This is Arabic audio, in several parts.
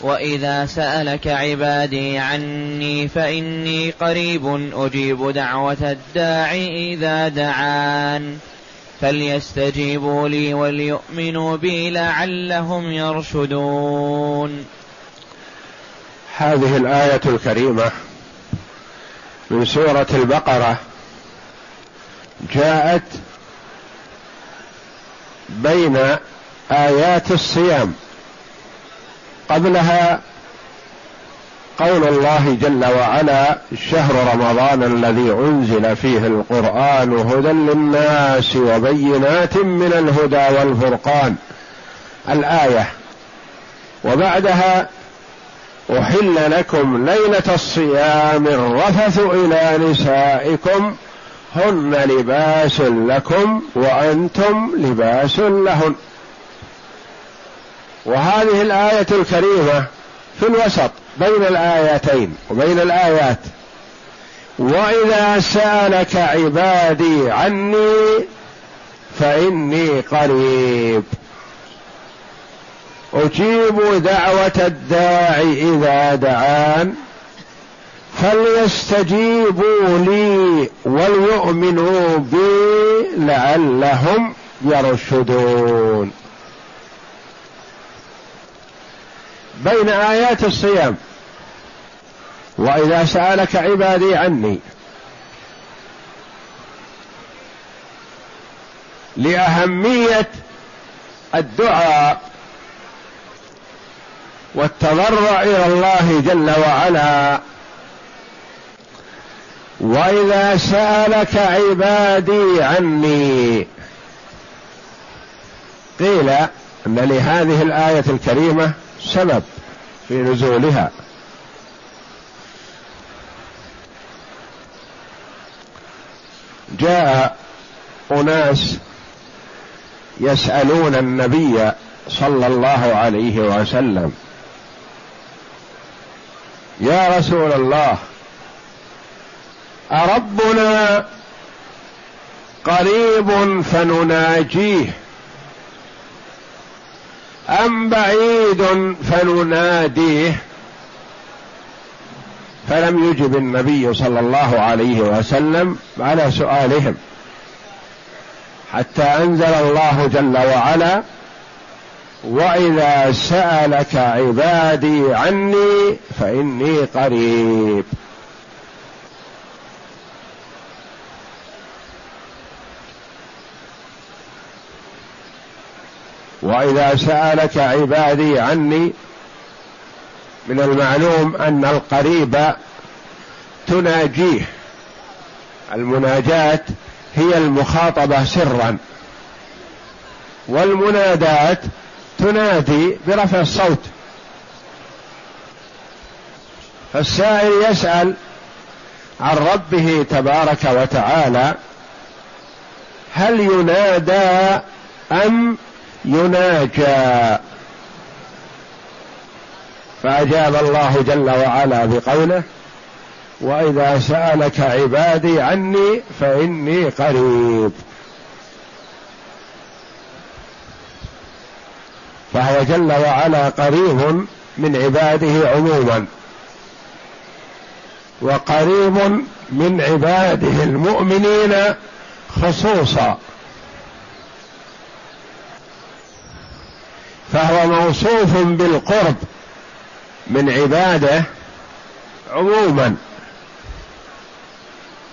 واذا سالك عبادي عني فاني قريب أجيب دعوه الداع اذا دعان فليستجيبوا لي وليؤمنوا بي لعلهم يرشدون هذه الآية الكريمة من سورة البقرة. جاءت بين آيات الصيام. قبلها قول الله جل وعلا شهر رمضان الذي أنزل فيه القرآن هدى للناس وبينات من الهدى والفرقان. الآية وبعدها أحل لكم ليلة الصيام الرفث إلى نسائكم هن لباس لكم وأنتم لباس لهن. وهذه الآية الكريمة في الوسط بين الايتين وبين الآيات. وإذا سألك عبادي عني فإني قريب. أجيب دعوة الداع إذا دعان. فليستجيبوا لي وليؤمنوا بي لعلهم يرشدون. بين آيات الصيام. وإذا سألك عبادي عني لأهمية الدعاء والتضرع إلى الله جل وعلا. وإذا سألك عبادي عني قيل أن لهذه الآية الكريمة سبب في نزولها. جاء أناس يسألون النبي صلى الله عليه وسلم. يا رسول الله أربنا قريب فنناجيه. أم بعيد فنناديه؟ فلم يجب النبي صلى الله عليه وسلم على سؤالهم. حتى أنزل الله جل وعلا وإذا سألك عبادي عني فإني قريب. وإذا سألك عبادي عني من المعلوم أن القريب تناجيه. المناجاة هي المخاطبة سرا. والمنادات تنادي برفع الصوت. فالسائل يسأل عن ربه تبارك وتعالى هل ينادى أم يناجى فأجاب الله جل وعلا بقوله وإذا سألك عبادي عني فإني قريب. فهو جل وعلا قريب من عباده عموما وقريب من عباده المؤمنين خصوصا. فهو موصوف بالقرب من عباده عموما.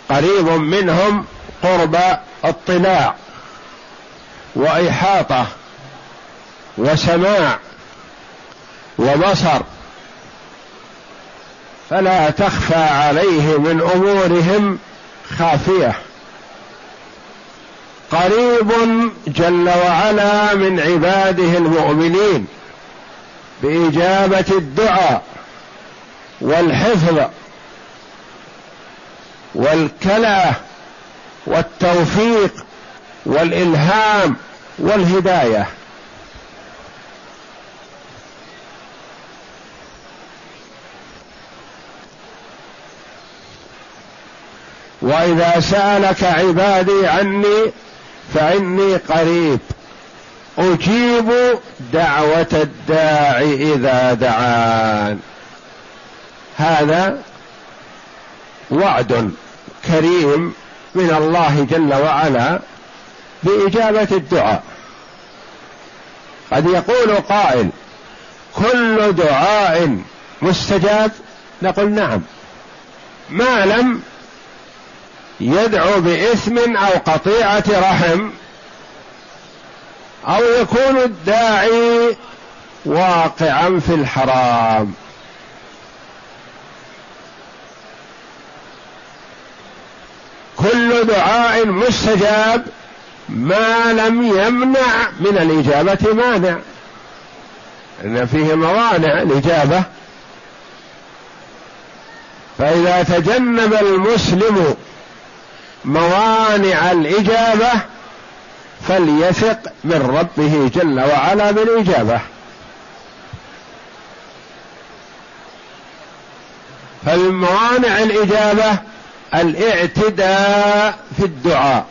قريب منهم قرب اطلاع وإحاطة وسماع وبصر. فلا تخفى عليه من أمورهم خافية. قريب جل وعلا من عباده المؤمنين بإجابة الدعاء والحفظ والكلاه والتوفيق والإلهام والهداية. وإذا سألك عبادي عني فإني قريب. أجيب دعوة الداع إذا دعان. هذا وعد كريم من الله جل وعلا بإجابة الدعاء. قد يقول قائل كل دعاء مستجاب؟ نقول نعم. ما لم يدعو بإثم أو قطيعة رحم أو يكون الداعي واقعا في الحرام. كل دعاء مستجاب ما لم يمنع من الإجابة مانع. إن فيه موانع الإجابة. فإذا تجنب المسلم موانع الإجابة فليثق من ربه جل وعلا بالإجابة. فمن موانع الإجابة الاعتداء في الدعاء.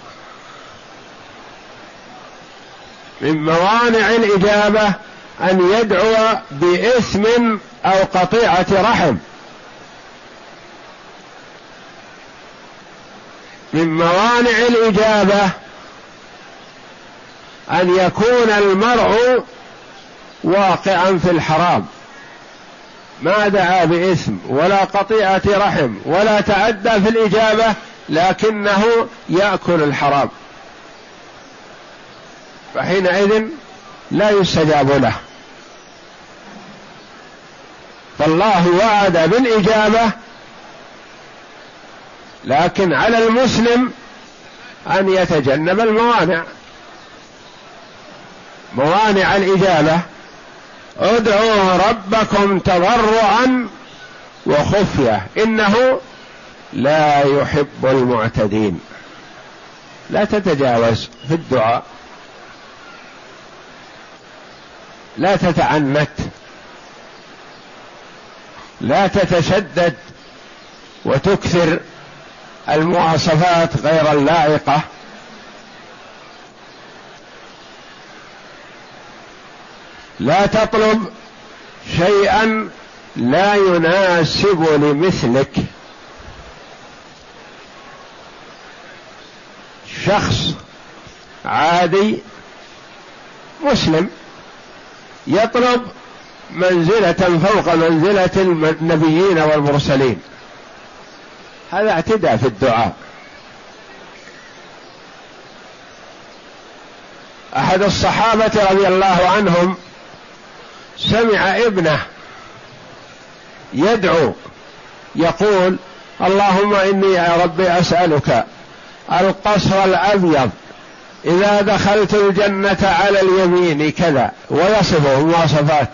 من موانع الإجابة أن يدعو باثم أو قطيعة رحم. من موانع الإجابة أن يكون المرء واقعا في الحرام. ما دعا بإثم ولا قطيعة رحم ولا تعدى في الإجابة لكنه يأكل الحرام. فحينئذ لا يستجاب له. فالله وعد بالإجابة لكن على المسلم أن يتجنب الموانع. موانع الإجابة. ادعوا ربكم تضرعا وخفية. إنه لا يحب المعتدين. لا تتجاوز في الدعاء. لا تتعنت. لا تتشدد وتكثر. المواصفات غير اللائقة. لا تطلب شيئا لا يناسب لمثلك. شخص عادي مسلم يطلب منزلة فوق منزلة النبيين والمرسلين. هذا اعتداء في الدعاء. أحد الصحابة رضي الله عنهم سمع ابنه يدعو يقول اللهم إني يا ربي أسألك القصر الأبيض إذا دخلت الجنة على اليمين كذا ويصفه مواصفات.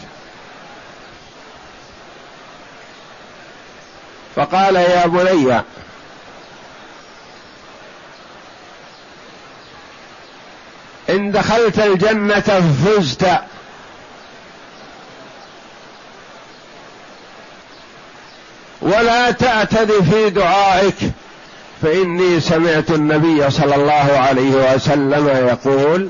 فقال يا بني إن دخلت الجنة فزت. ولا تعتد في دعائك فإني سمعت النبي صلى الله عليه وسلم يقول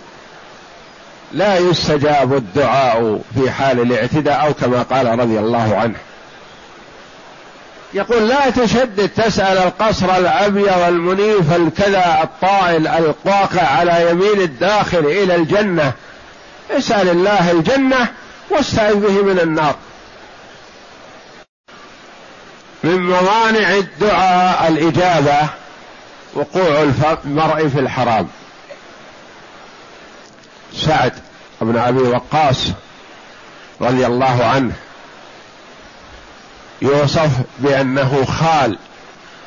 لا يستجاب الدعاء في حال الاعتداء أو كما قال رضي الله عنه. يقول لا تشدد تسأل القصر الأبيض المنيف الكذا الطائل الواقع على يمين الداخل إلى الجنة. اسأل الله الجنة واستعذ به من النار. من موانع الدعاء الإجابة وقوع المرء في الحرام. سعد بن أبي وقاص رضي الله عنه يوصف بأنه خال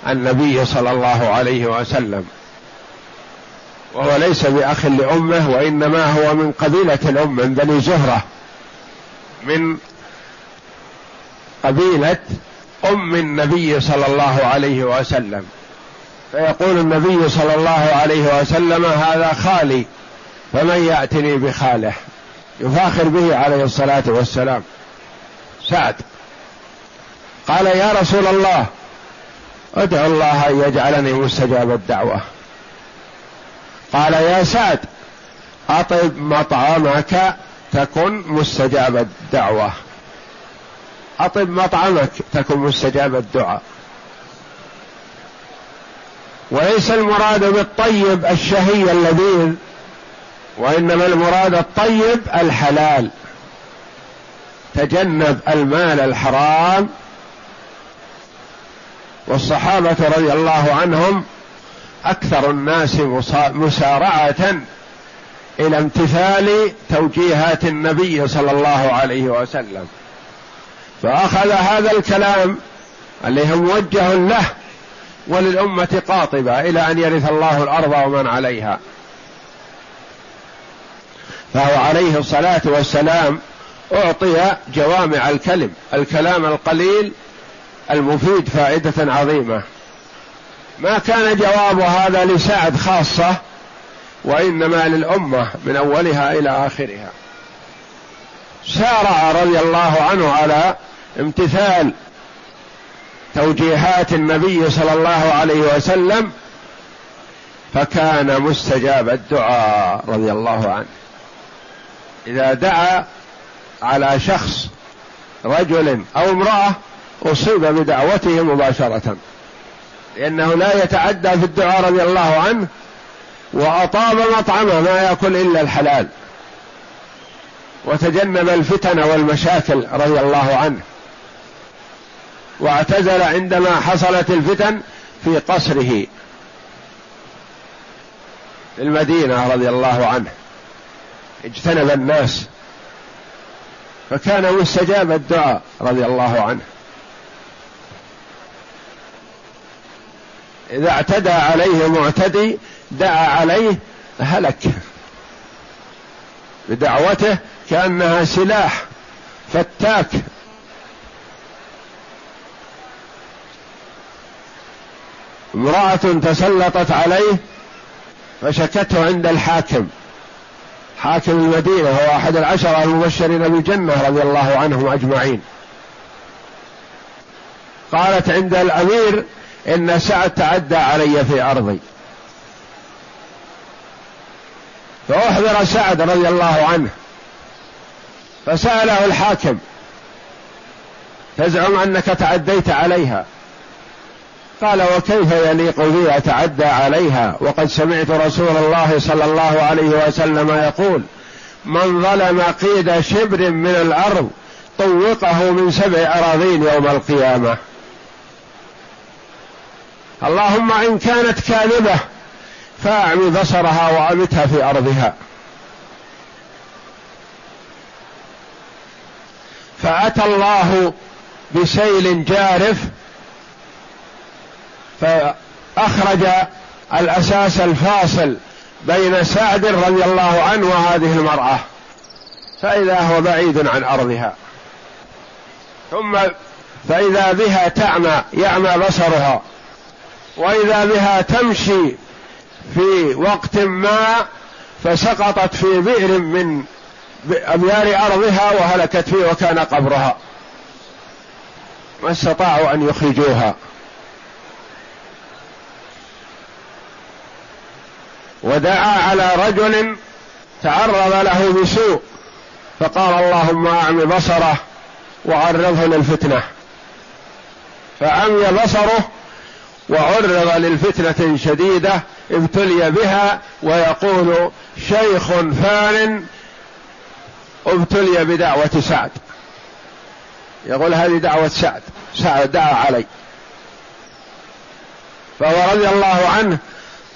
النبي صلى الله عليه وسلم. وهو ليس بأخ لأمه وإنما هو من قبيلة الأم من بني زهرة من قبيلة أم النبي صلى الله عليه وسلم. فيقول النبي صلى الله عليه وسلم هذا خالي فمن يأتني بخاله؟ يفاخر به عليه الصلاة والسلام. سعد قال يا رسول الله ادعو الله أن يجعلني مستجاب الدعوة. قال يا سعد أطب مطعمك تكن مستجاب الدعوة. أطب مطعمك تكن مستجاب الدعاء. وليس المراد بالطيب الشهي اللذيذ وإنما المراد الطيب الحلال. تجنب المال الحرام والصحابة رضي الله عنهم أكثر الناس مسارعة إلى امتثال توجيهات النبي صلى الله عليه وسلم. فأخذ هذا الكلام اللي هو موجه له وللأمة قاطبة إلى أن يرث الله الأرض ومن عليها. فهو عليه الصلاة والسلام أعطي جوامع الكلم الكلام القليل المفيد فائدة عظيمة. ما كان جواب هذا لسعد خاصة وإنما للأمة من أولها إلى آخرها. سارع رضي الله عنه على امتثال توجيهات النبي صلى الله عليه وسلم فكان مستجاب الدعاء رضي الله عنه. إذا دعا على شخص رجل أو امرأة أصيب بدعوته مباشرة. لأنه لا يتعدى في الدعاء رضي الله عنه وأطاب مطعمه ما يأكل إلا الحلال. وتجنب الفتن والمشاكل رضي الله عنه. واعتزل عندما حصلت الفتن في قصره في المدينة رضي الله عنه. اجتنب الناس. فكان مستجاب الدعاء رضي الله عنه. إذا اعتدى عليه معتدي دعا عليه هلك. بدعوته كأنها سلاح فتاك. امرأة تسلطت عليه فشكته عند الحاكم. حاكم المدينة هو أحد العشرة المبشرين بالجنة رضي الله عنهم أجمعين. قالت عند الأمير إن سعد تعدى علي في أرضي. فأحضر سعد رضي الله عنه فسأله الحاكم تزعم أنك تعديت عليها؟ قال وكيف يليق بي أتعدى عليها؟ وقد سمعت رسول الله صلى الله عليه وسلم يقول من ظلم قيد شبر من الأرض طوقه من سبع أراضين يوم القيامة. اللهم إن كانت كاذبة فاعمي بصرها وامتها في أرضها. فأتى الله بسيل جارف فأخرج الأساس الفاصل بين سعد رضي الله عنه وهذه المرأة. فإذا هو بعيد عن أرضها. ثم فإذا بها تعمى يعمى بصرها. وإذا بها تمشي في وقت ما فسقطت في بئر من أبيار أرضها وهلكت فيه وكان قبرها. ما استطاعوا أن يخرجوها. ودعا على رجل تعرض له بسوء فقال اللهم أعم بصره وعرضه للفتنة. فعمي بصره وعرض للفتنة شديدة ابتلي بها ويقول شيخ فان ابتلي بدعوة سعد. يقول هذه دعوة سعد. سعد دعا علي. فهو رضي الله عنه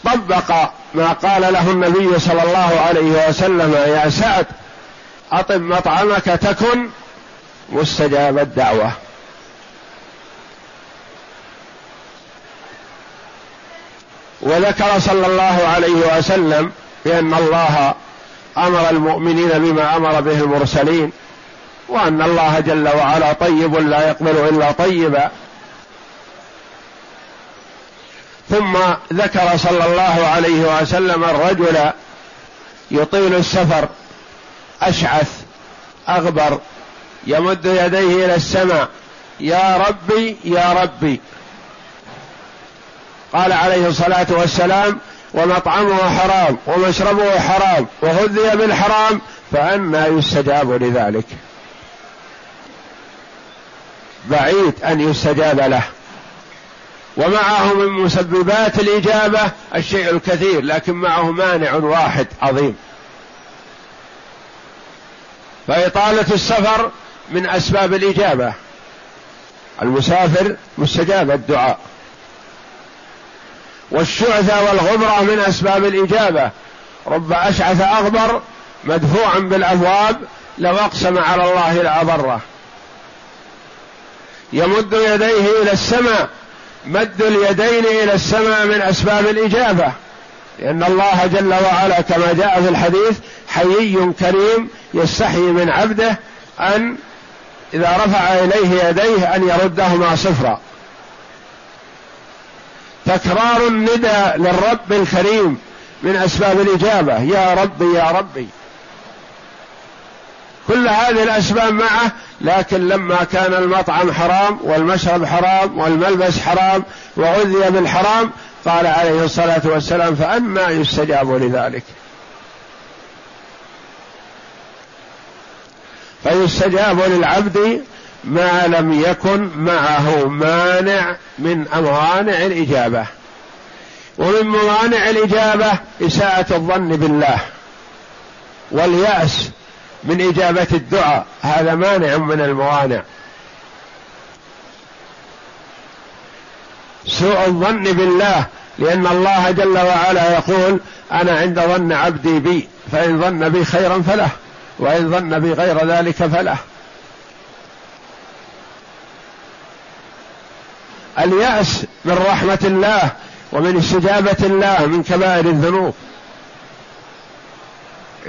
طبق ما قال له النبي صلى الله عليه وسلم يا سعد أطب مطعمك تكن مستجاب الدعوة. وذكر صلى الله عليه وسلم بأن الله أمر المؤمنين بما أمر به المرسلين وأن الله جل وعلا طيب لا يقبل إلا طيبا. ثم ذكر صلى الله عليه وسلم الرجل يطيل السفر أشعث أغبر يمد يديه إلى السماء يا ربي يا ربي قال عليه الصلاة والسلام ومطعمه حرام ومشربه حرام وغذي بالحرام فأنى يستجاب لذلك. بعيد أن يستجاب له. ومعه من مسببات الإجابة الشيء الكثير لكن معه مانع واحد عظيم. فإطالة السفر من أسباب الإجابة. المسافر مستجاب الدعاء. والشعثة والغبرة من أسباب الإجابة. رب أشعث أغبر مدفوعا بالأبواب لو أقسم على الله لأبره يمد يديه إلى السماء مد اليدين إلى السماء من أسباب الإجابة. لأن الله جل وعلا كما جاء في الحديث حيي كريم يستحي من عبده أن إذا رفع إليه يديه أن يردهما صفرا. تكرار الندى للرب الكريم من أسباب الإجابة. يا ربي يا ربي. كل هذه الأسباب معه لكن لما كان المطعم حرام والمشرب حرام والملبس حرام وغذي بالحرام قال عليه الصلاة والسلام فأنا يستجاب لذلك. فيستجاب للعبد ما لم يكن معه مانع من موانع الإجابة. ومن موانع الإجابة إساءة الظن بالله واليأس من إجابة الدعاء. هذا مانع من الموانع سوء الظن بالله لأن الله جل وعلا يقول أنا عند ظن عبدي بي فإن ظن بي خيرا فله وإن ظن بي غير ذلك فله. اليأس من رحمة الله ومن استجابة الله من كبائر الذنوب.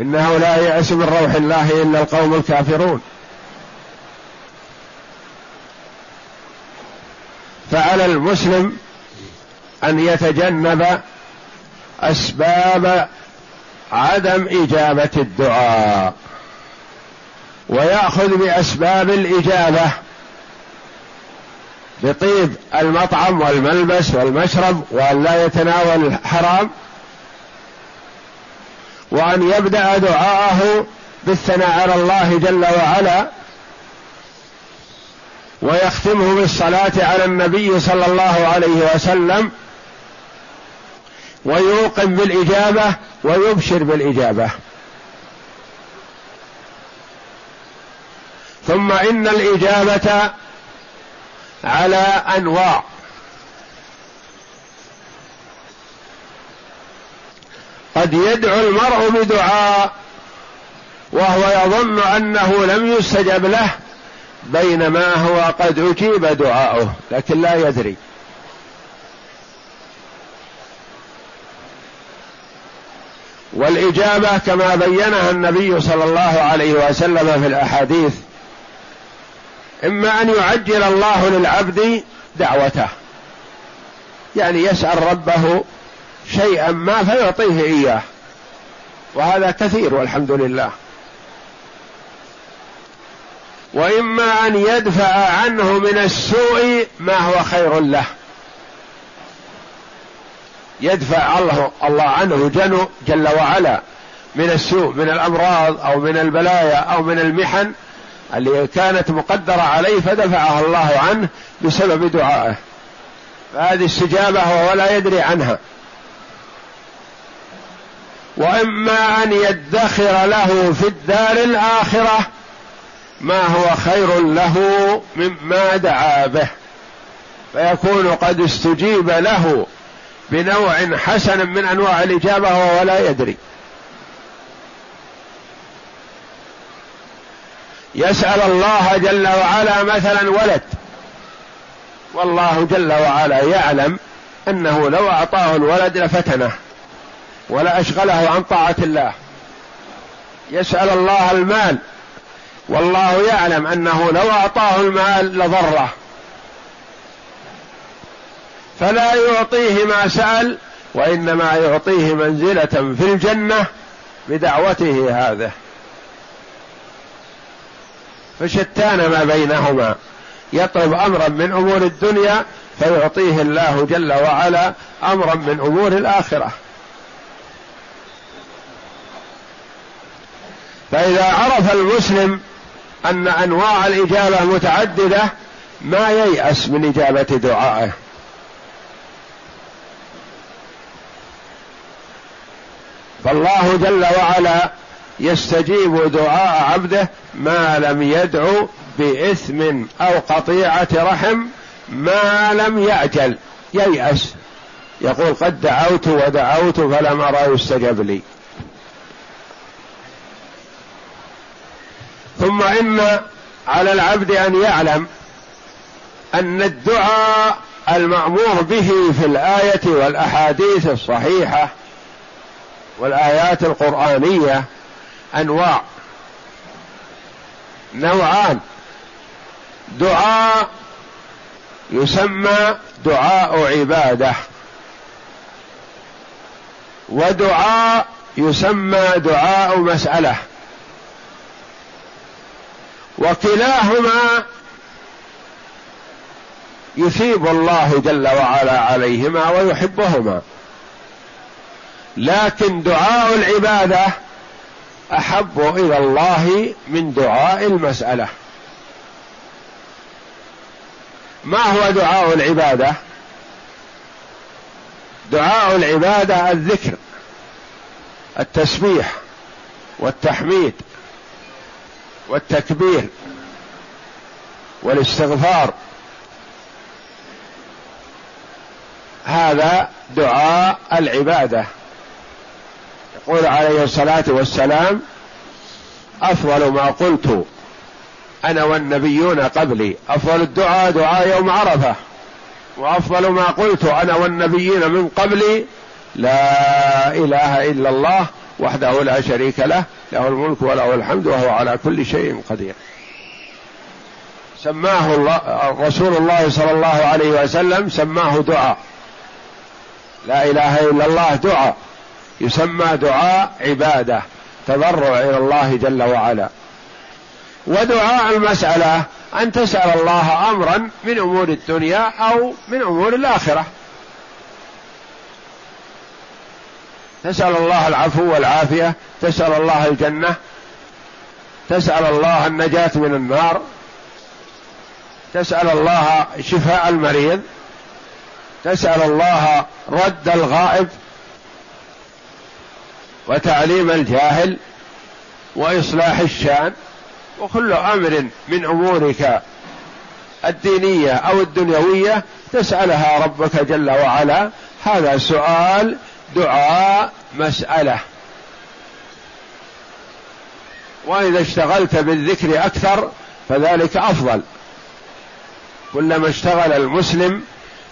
إنه لا يأس من روح الله إلا القوم الكافرون. فعلى المسلم أن يتجنب أسباب عدم إجابة الدعاء ويأخذ بأسباب الإجابة بطيب المطعم والملبس والمشرب وأن لا يتناول الحرام وأن يبدأ دعاءه بالثناء على الله جل وعلا ويختمه بالصلاة على النبي صلى الله عليه وسلم ويوقن بالإجابة ويبشر بالإجابة. ثم إن الإجابة على أنواع. قد يدعو المرء بدعاء وهو يظن أنه لم يستجب له بينما هو قد أجيب دعاؤه لكن لا يدري. والإجابة كما بينها النبي صلى الله عليه وسلم في الأحاديث إما أن يعجل الله للعبد دعوته. يعني يسأل ربه شيئا ما فيعطيه إياه. وهذا كثير والحمد لله. وإما أن يدفع عنه من السوء ما هو خير له. يدفع الله الله عنه جل وعلا من السوء من الأمراض أو من البلايا أو من المحن اللي كانت مقدرة عليه فدفعها الله عنه بسبب دعائه. فهذه استجابة وهو لا يدري عنها. وأما أن يدخر له في الدار الآخرة ما هو خير له مما دعا به. فيكون قد استجيب له بنوع حسن من أنواع الإجابة وهو لا يدري. يسأل الله جل وعلا مثلا ولد. والله جل وعلا يعلم أنه لو أعطاه الولد لفتنه ولا أشغله عن طاعة الله. يسأل الله المال. والله يعلم أنه لو أعطاه المال لضره. فلا يعطيه ما سأل وإنما يعطيه منزلة في الجنة بدعوته هذه. فشتان ما بينهما. يطلب أمرا من أمور الدنيا فيعطيه الله جل وعلا أمرا من أمور الآخرة. فإذا عرف المسلم أن أنواع الإجابة متعددة ما ييأس من إجابة دعائه. فالله جل وعلا يستجيب دعاء عبده ما لم يدعو بإثم أو قطيعة رحم ما لم يعجل ييأس. يقول قد دعوت ودعوت فلم أرى يستجب لي. ثم إن على العبد أن يعلم أن الدعاء المأمور به في الآية والأحاديث الصحيحة والآيات القرآنية أنواع نوعان. دعاء يسمى دعاء عبادة ودعاء يسمى دعاء مسألة. وكلاهما يثيب الله جل وعلا عليهما ويحبهما. لكن دعاء العبادة أحب إلى الله من دعاء المسألة. ما هو دعاء العبادة؟ دعاء العبادة الذكر التسبيح والتحميد والتكبير والاستغفار. هذا دعاء العبادة. يقول عليه الصلاة والسلام أفضل ما قلت أنا والنبيون قبلي أفضل الدعاء دعاء يوم عرفة وأفضل ما قلت أنا والنبيين من قبلي لا إله إلا الله وحده لا شريك له له الملك وله الحمد وهو على كل شيء قدير. سماه الله رسول الله صلى الله عليه وسلم سماه دعاء. لا إله إلا الله دعاء. يسمى دعاء عبادة تضرع إلى الله جل وعلا. ودعاء المسألة أن تسأل الله امرا من أمور الدنيا أو من أمور الآخرة. تسأل الله العفو والعافية تسأل الله الجنة تسأل الله النجاة من النار تسأل الله شفاء المريض تسأل الله رد الغائب. وتعليم الجاهل وإصلاح الشان وكل أمر من أمورك الدينية أو الدنيوية تسألها ربك جل وعلا. هذا سؤال دعاء مسألة. وإذا اشتغلت بالذكر أكثر فذلك أفضل. كلما اشتغل المسلم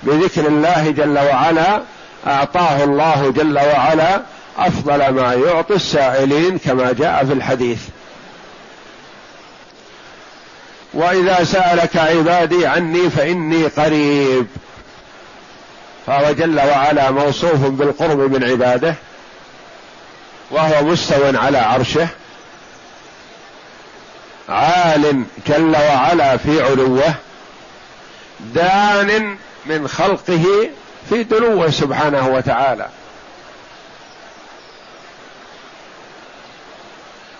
بذكر الله جل وعلا أعطاه الله جل وعلا أفضل ما يعطي السائلين كما جاء في الحديث. وإذا سألك عبادي عني فإني قريب. فهو جل وعلا موصوف بالقرب من عباده وهو مستو على عرشه عال جل وعلا في علوه دان من خلقه في دنوه سبحانه وتعالى.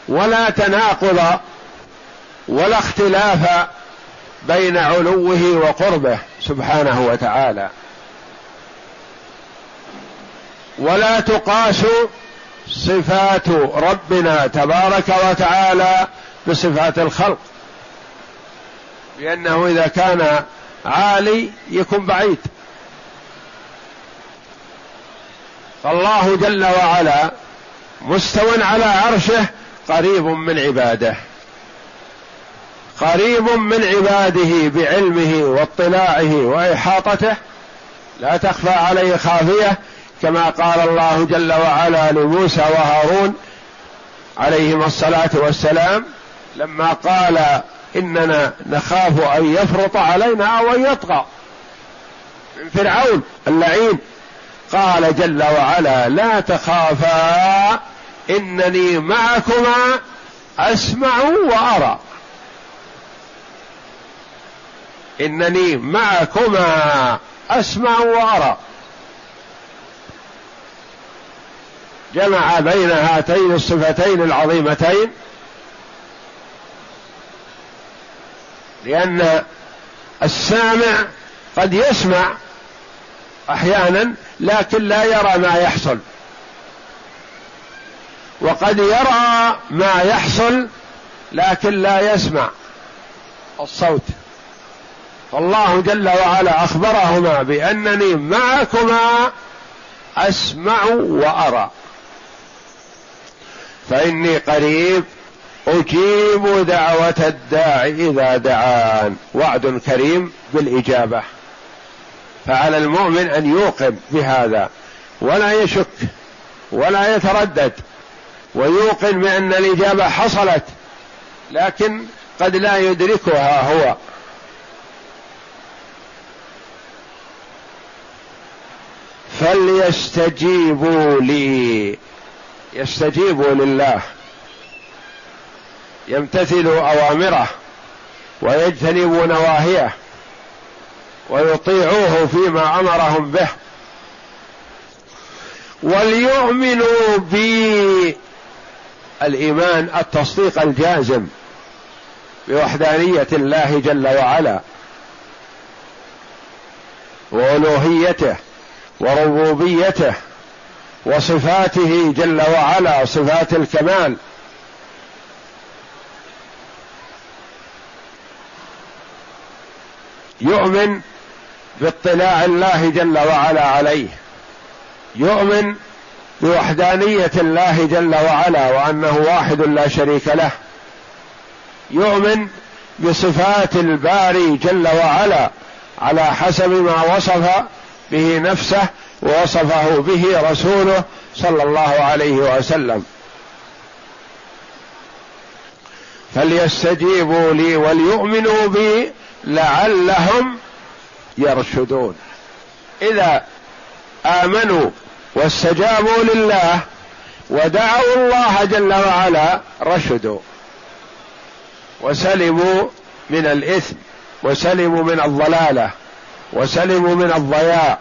ولا تناقض ولا اختلاف بين علوه وقربه سبحانه وتعالى. ولا تقاس صفات ربنا تبارك وتعالى بصفات الخلق لأنه إذا كان عالي يكون بعيد. فالله جل وعلا مستو على عرشه قريب من عباده. قريب من عباده بعلمه واطلاعه وإحاطته. لا تخفى عليه خافية كما قال الله جل وعلا لموسى وهارون عليهما الصلاة والسلام لما قال إننا نخاف أن يفرط علينا أو أن يطغى. من فرعون اللعين. قال جل وعلا لا تخافا. إنني معكما أسمع وأرى. إنني معكما أسمع وأرى. جمع بين هاتين الصفتين العظيمتين لأن السامع قد يسمع أحيانا لكن لا يرى ما يحصل. وقد يرى ما يحصل لكن لا يسمع الصوت. فالله جل وعلا أخبرهما بأنني معكما أسمع وأرى. فإني قريب أجيب دعوة الداع إذا دعان. وعد كريم بالإجابة. فعلى المؤمن أن يوقن بهذا ولا يشك ولا يتردد. ويوقن بأن الإجابة حصلت لكن قد لا يدركها هو. فليستجيبوا لي. يستجيبوا لله. يمتثلوا أوامره ويجتنبوا نواهيه ويطيعوه فيما أمرهم به. وليؤمنوا بي الإيمان التصديق الجازم بوحدانية الله جل وعلا وألوهيته وربوبيته وصفاته جل وعلا صفات الكمال. يؤمن باطلاع الله جل وعلا عليه. يؤمن بوحدانية الله جل وعلا وأنه واحد لا شريك له يؤمن بصفات الباري جل وعلا على حسب ما وصف به نفسه ووصفه به رسوله صلى الله عليه وسلم. فليستجيبوا لي وليؤمنوا بي لعلهم يرشدون. إذا آمنوا واستجابوا لله ودعوا الله جل وعلا رشدوا وسلموا من الإثم وسلموا من الضلالة وسلموا من الضياع.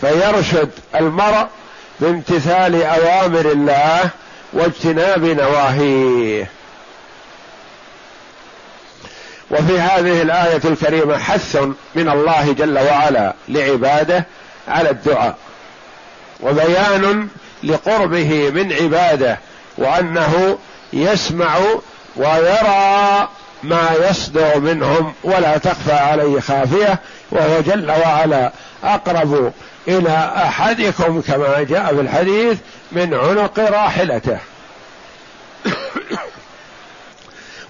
فيرشد المرء بامتثال أوامر الله واجتناب نواهيه. وفي هذه الآية الكريمة حث من الله جل وعلا لعباده على الدعاء. وبيان لقربه من عباده وأنه يسمع ويرى ما يصدر منهم ولا تخفى عليه خافية وهو جل وعلا أقرب إلى أحدكم كما جاء في الحديث من عنق راحلته.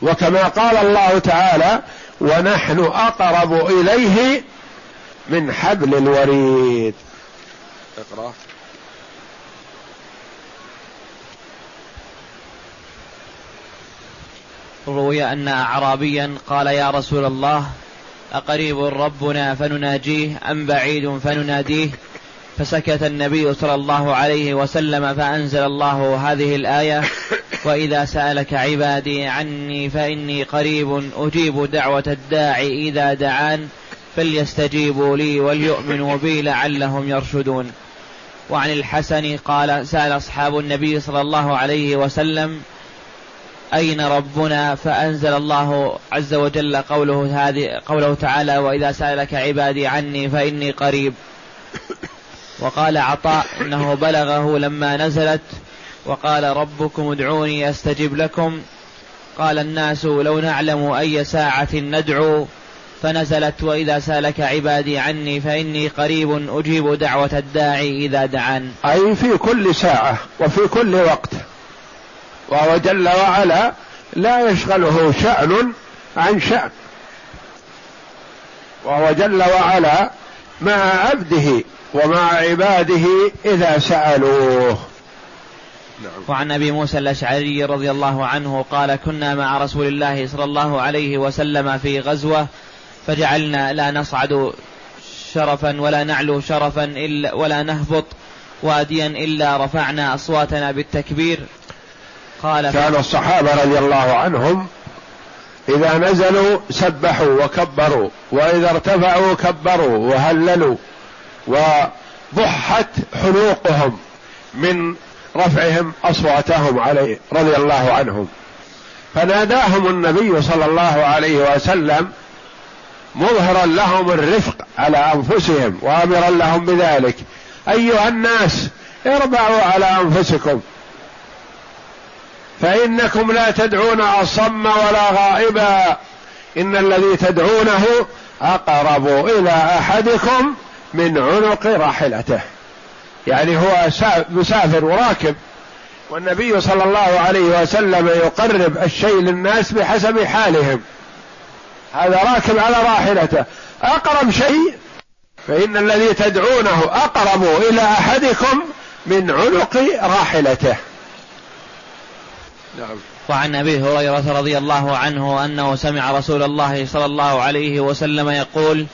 وكما قال الله تعالى ونحن أقرب إليه من حبل الوريد. اقرأ. روي أن اعرابيا قال يا رسول الله أقريب ربنا فنناجيه أم بعيد فنناديه؟ فسكت النبي صلى الله عليه وسلم فأنزل الله هذه الآية وإذا سألك عبادي عني فإني قريب أجيب دعوة الداعي إذا دعان فليستجيبوا لي وليؤمنوا بي لعلهم يرشدون. وعن الحسن قال سأل أصحاب النبي صلى الله عليه وسلم أين ربنا فأنزل الله عز وجل قوله هذه قوله تعالى وإذا سألك عبادي عني فإني قريب. وقال عطاء إنه بلغه لما نزلت وقال ربكم ادعوني أستجب لكم. قال الناس لو نعلم أي ساعة ندعو فنزلت وإذا سألك عبادي عني فإني قريب أجيب دعوة الداعي إذا دعان. أي في كل ساعة وفي كل وقت. وهو جل وعلا لا يشغله شأن عن شأن وهو جل وعلا مع عبده ومع عباده إذا سألوه نعم. وعن أبي موسى الأشعري رضي الله عنه قال كنا مع رسول الله صلى الله عليه وسلم في غزوة فجعلنا لا نصعد شرفا ولا نعلو شرفا إلا ولا نهبط واديا إلا رفعنا أصواتنا بالتكبير قال كان الصحابة رضي الله عنهم إذا نزلوا سبحوا وكبروا وإذا ارتفعوا كبروا وهللوا وضحت حلوقهم من رفعهم أصواتهم عليه رضي الله عنهم. فناداهم النبي صلى الله عليه وسلم مظهرا لهم الرفق على أنفسهم وأمرا لهم بذلك. أيها الناس اربعوا على أنفسكم. فإنكم لا تدعون أصم ولا غائبا. إن الذي تدعونه أقرب إلى أحدكم من عنق راحلته. يعني هو مسافر وراكب. والنبي صلى الله عليه وسلم يقرب الشيء للناس بحسب حالهم. هذا راكب على راحلته. أقرب شيء فإن الذي تدعونه أقرب إلى أحدكم من عنق راحلته. نعم. وعن أبي هريرة رضي الله عنه أنه سمع رسول الله صلى الله عليه وسلم يقول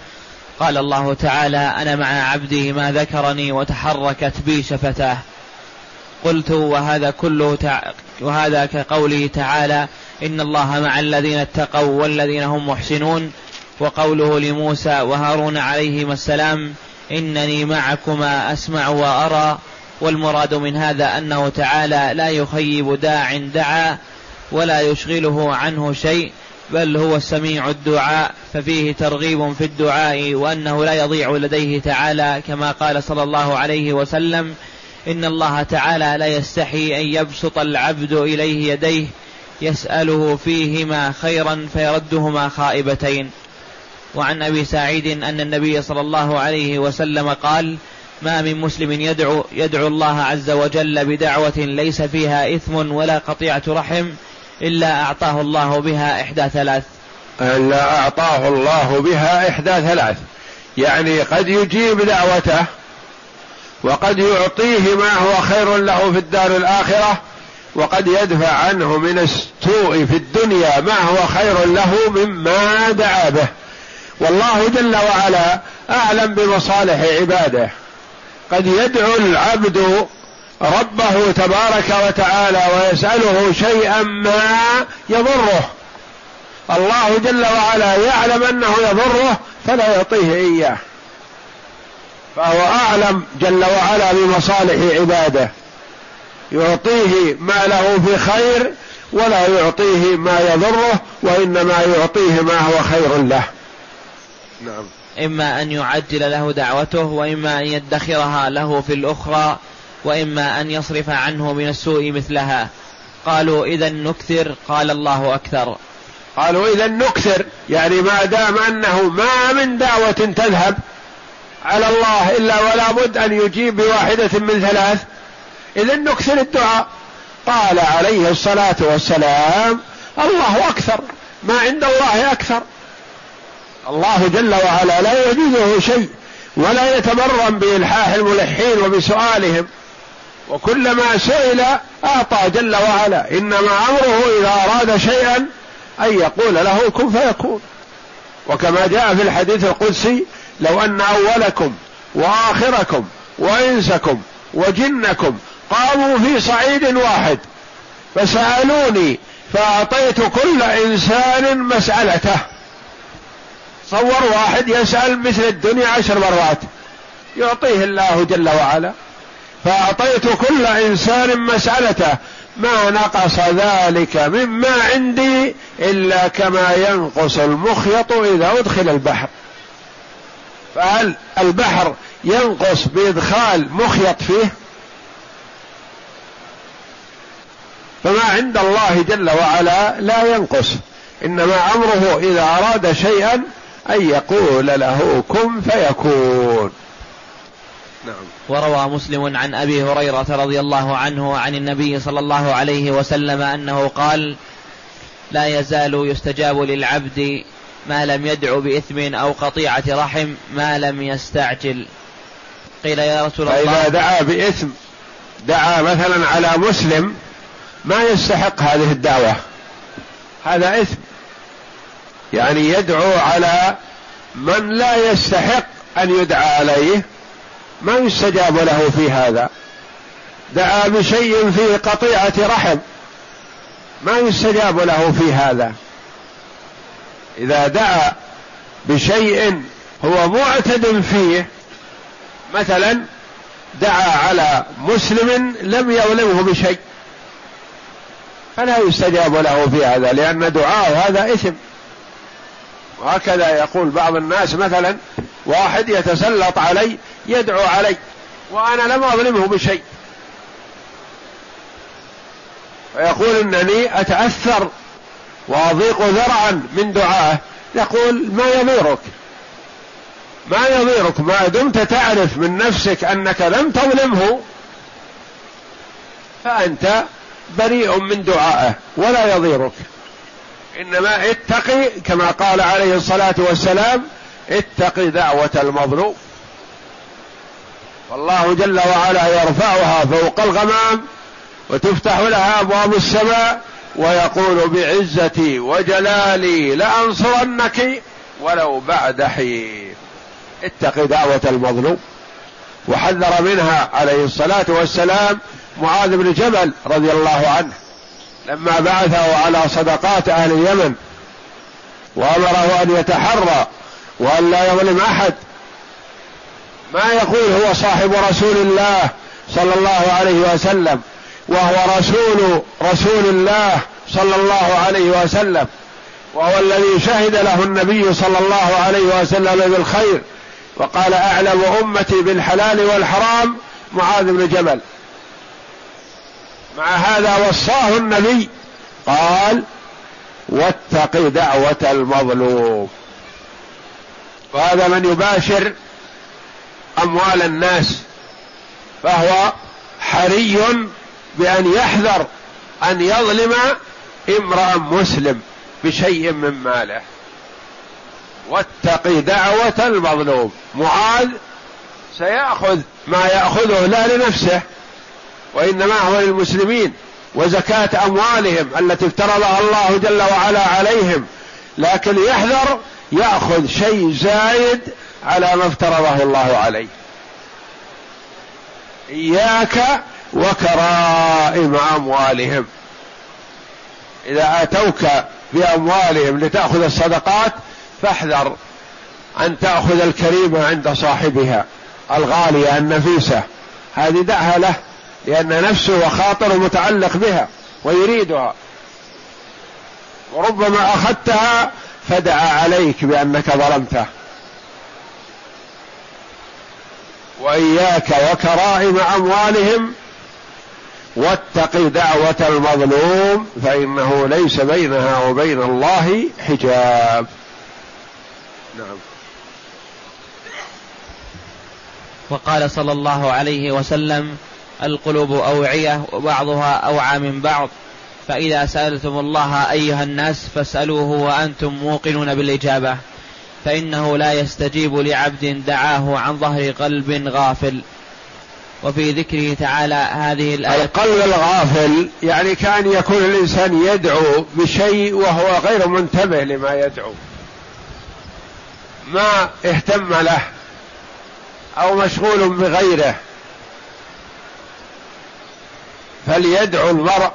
قال الله تعالى أنا مع عبدي ما ذكرني وتحركت بي شفتاه. قلت وهذا كله تع... وهذا كقوله تعالى إن الله مع الذين اتقوا والذين هم محسنون. وقوله لموسى وهارون عليهما السلام إنني معكما أسمع وأرى. والمراد من هذا أنه تعالى لا يخيب داع دعا ولا يشغله عنه شيء بل هو السميع الدعاء ففيه ترغيب في الدعاء وأنه لا يضيع لديه تعالى كما قال صلى الله عليه وسلم إن الله تعالى لا يستحي أن يبسط العبد إليه يديه يسأله فيهما خيرا فيردهما خائبتين. وعن أبي سعيد أن النبي صلى الله عليه وسلم قال ما من مسلم يدعو يدعو الله عز وجل بدعوة ليس فيها إثم ولا قطيعة رحم إلا أعطاه الله بها إحدى ثلاث. إلا أعطاه الله بها إحدى ثلاث. يعني قد يجيب دعوته وقد يعطيه ما هو خير له في الدار الآخرة وقد يدفع عنه من السوء في الدنيا ما هو خير له مما دعا به. والله جل وعلا أعلم بمصالح عباده. قد يدعو العبد ربه تبارك وتعالى ويسأله شيئا ما يضره. الله جل وعلا يعلم أنه يضره فلا يعطيه إياه. فهو أعلم جل وعلا بمصالح عباده. يعطيه ما له في خير ولا يعطيه ما يضره وإنما يعطيه ما هو خير له. نعم. إما أن يعجل له دعوته وإما أن يدخرها له في الأخرى وإما أن يصرف عنه من السوء مثلها. قالوا إذا نكثر قال الله أكثر. قالوا إذا نكثر يعني ما دام أنه ما من دعوة تذهب على الله إلا ولا بد أن يجيب بواحدة من ثلاث. إذا نكثر الدعاء. قال عليه الصلاة والسلام الله أكثر ما عند الله أكثر. الله جل وعلا لا يجوزه شيء ولا يتبرم بإلحاح الملحين وبسؤالهم. وكلما سئل أعطى جل وعلا. إنما أمره إذا أراد شيئا أن يقول له كن فيكون. وكما جاء في الحديث القدسي لو أن أولكم وآخركم وإنسكم وجنكم قاموا في صعيد واحد فسألوني فأعطيت كل إنسان مسألته. صور واحد يسأل مثل الدنيا عشر مرات. يعطيه الله جل وعلا. فأعطيت كل إنسان مسألته. ما نقص ذلك مما عندي إلا كما ينقص المخيط إذا أدخل البحر. فهل البحر ينقص بإدخال مخيط فيه؟ فما عند الله جل وعلا لا ينقص. إنما أمره إذا أراد شيئا أن يقول له كن فيكون. نعم. وروى مسلم عن أبي هريرة رضي الله عنه عن النبي صلى الله عليه وسلم أنه قال لا يزال يستجاب للعبد ما لم يدع بإثم أو قطيعة رحم ما لم يستعجل. قيل يا رسول الله. فإذا دعا بإثم دعا مثلا على مسلم ما يستحق هذه الدعوة. هذا إثم. يعني يدعو على من لا يستحق أن يدعى عليه ما يستجاب له في هذا؟ دعا بشيء فيه قطيعة رحم ما يستجاب له في هذا؟ إذا دعا بشيء هو معتد فيه مثلا دعا على مسلم لم يظلمه بشيء فلا يستجاب له في هذا لأن دعاءه هذا إثم. وهكذا يقول بعض الناس مثلا واحد يتسلط علي يدعو علي وأنا لم أظلمه بشيء. فيقول إنني أتأثر وأضيق ذرعا من دعائه. يقول ما يضيرك؟ ما يضيرك؟ ما دمت تعرف من نفسك أنك لم تظلمه. فأنت بريء من دعائه ولا يضيرك. إنما اتقي كما قال عليه الصلاة والسلام اتقي دعوة المظلوم. والله جل وعلا يرفعها فوق الغمام وتفتح لها أبواب السماء ويقول بعزتي وجلالي لأنصرنك ولو بعد حين. اتق دعوة المظلوم. وحذر منها عليه الصلاة والسلام معاذ بن جبل رضي الله عنه. لما بعثه على صدقات أهل اليمن وأمره أن يتحرى وأن لا يظلم أحد. ما يقول هو صاحب رسول الله صلى الله عليه وسلم وهو رسول رسول الله صلى الله عليه وسلم وهو الذي شهد له النبي صلى الله عليه وسلم بالخير. وقال أعلم أمتي بالحلال والحرام معاذ بن جبل. مع هذا وصاه النبي قال واتق دعوة المظلوم. وهذا من يباشر أموال الناس فهو حري بأن يحذر أن يظلم امرأ مسلم بشيء من ماله. واتق دعوة المظلوم. معاذ سيأخذ ما يأخذه لا لنفسه. وإنما هو للمسلمين وزكاة أموالهم التي افترضها الله جل وعلا عليهم. لكن يحذر يأخذ شيء زايد على ما افترضه الله عليه. إياك وكرائم أموالهم. إذا آتوك بأموالهم لتأخذ الصدقات فاحذر أن تأخذ الكريمة عند صاحبها الغالية النفيسة. هذه دعها له. لأن نفسه وخاطره متعلق بها ويريدها. وربما أخذتها فدعا عليك بأنك ظلمته. وإياك وكرائم أموالهم واتق دعوة المظلوم فإنه ليس بينها وبين الله حجاب. نعم. وقال صلى الله عليه وسلم القلوب أوعية وبعضها أوعى من بعض. فإذا سألتم الله أيها الناس فاسألوه وأنتم موقنون بالإجابة. فإنه لا يستجيب لعبد دعاه عن ظهر قلب غافل. وفي ذكره تعالى هذه الآية. القلب الغافل يعني كأن يكون الإنسان يدعو بشيء وهو غير منتبه لما يدعو. ما اهتم له أو مشغول بغيره. فليدعو المرء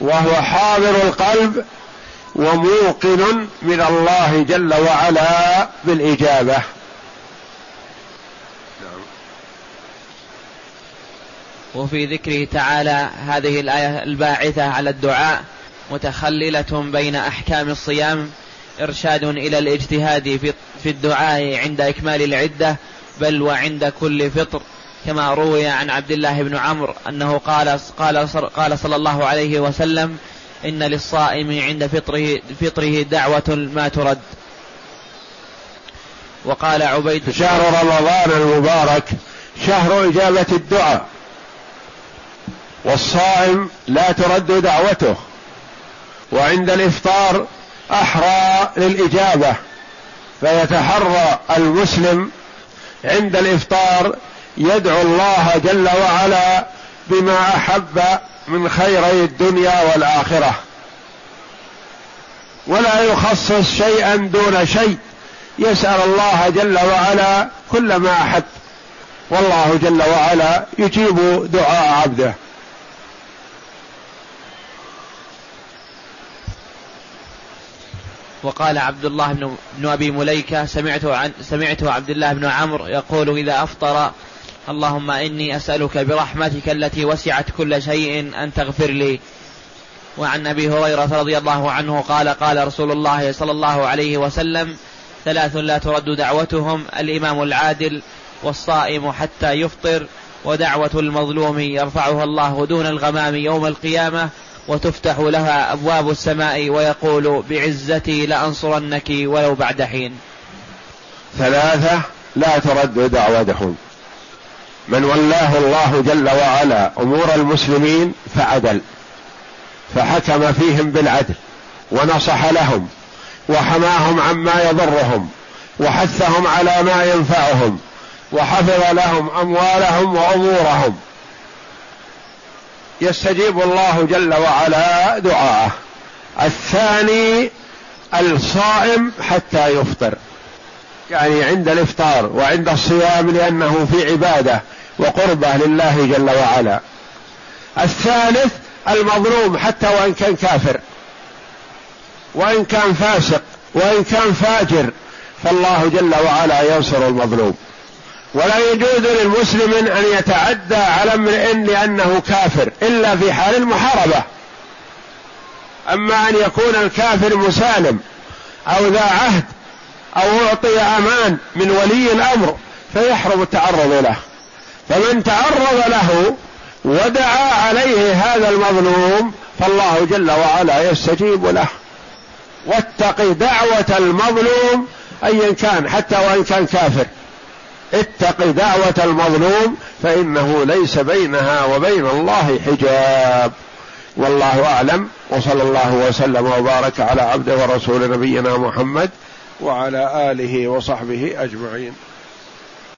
وهو حاضر القلب وموقن من الله جل وعلا بالإجابة. وفي ذكره تعالى هذه الآية الباعثة على الدعاء متخللة بين أحكام الصيام إرشاد إلى الاجتهاد في الدعاء عند إكمال العدة بل وعند كل فطر. كما روي عن عبد الله بن عمرو أنه قال قال قال صلى الله عليه وسلم إن للصائم عند فطره فطره دعوة ما ترد. وقال عبيد شهر رمضان المبارك شهر إجابة الدعاء. والصائم لا ترد دعوته. وعند الإفطار أحرى للإجابة. فيتحرى المسلم عند الإفطار يدعو الله جل وعلا بما أحب من خيري الدنيا والآخرة. ولا يخصص شيئا دون شيء. يسأل الله جل وعلا كل ما أحب. والله جل وعلا يجيب دعاء عبده. وقال عبد الله بن, أبي مليكة سمعت عن سمعت عبد الله بن عمرو يقول إذا أفطر اللهم إني أسألك برحمتك التي وسعت كل شيء أن تغفر لي. وعن أبي هريرة رضي الله عنه قال قال رسول الله صلى الله عليه وسلم ثلاث لا ترد دعوتهم الإمام العادل والصائم حتى يفطر ودعوة المظلوم يرفعها الله دون الغمام يوم القيامة وتفتح لها أبواب السماء ويقول بعزتي لأنصرنك ولو بعد حين ثلاثة لا ترد دعوتهم. من ولاه الله جل وعلا أمور المسلمين فعدل فحكم فيهم بالعدل ونصح لهم وحماهم عما يضرهم وحثهم على ما ينفعهم وحفظ لهم أموالهم وأمورهم. يستجيب الله جل وعلا دعاءه. الثاني الصائم حتى يفطر. يعني عند الإفطار وعند الصيام لأنه في عبادة. وقربه لله جل وعلا. الثالث المظلوم حتى وإن كان كافر. وإن كان فاسق وإن كان فاجر فالله جل وعلا ينصر المظلوم. ولا يجوز للمسلم أن يتعدى على امرئ لأنه كافر إلا في حال المحاربة. أما أن يكون الكافر مسالم أو ذا عهد أو أعطي أمان من ولي الأمر فيحرم التعرض له. فمن تعرض له ودعا عليه هذا المظلوم فالله جل وعلا يستجيب له. واتق دعوة المظلوم ايا كان حتى وإن كان كافر. اتق دعوة المظلوم فإنه ليس بينها وبين الله حجاب. والله أعلم وصلى الله وسلم وبارك على عبده ورسول نبينا محمد وعلى آله وصحبه أجمعين.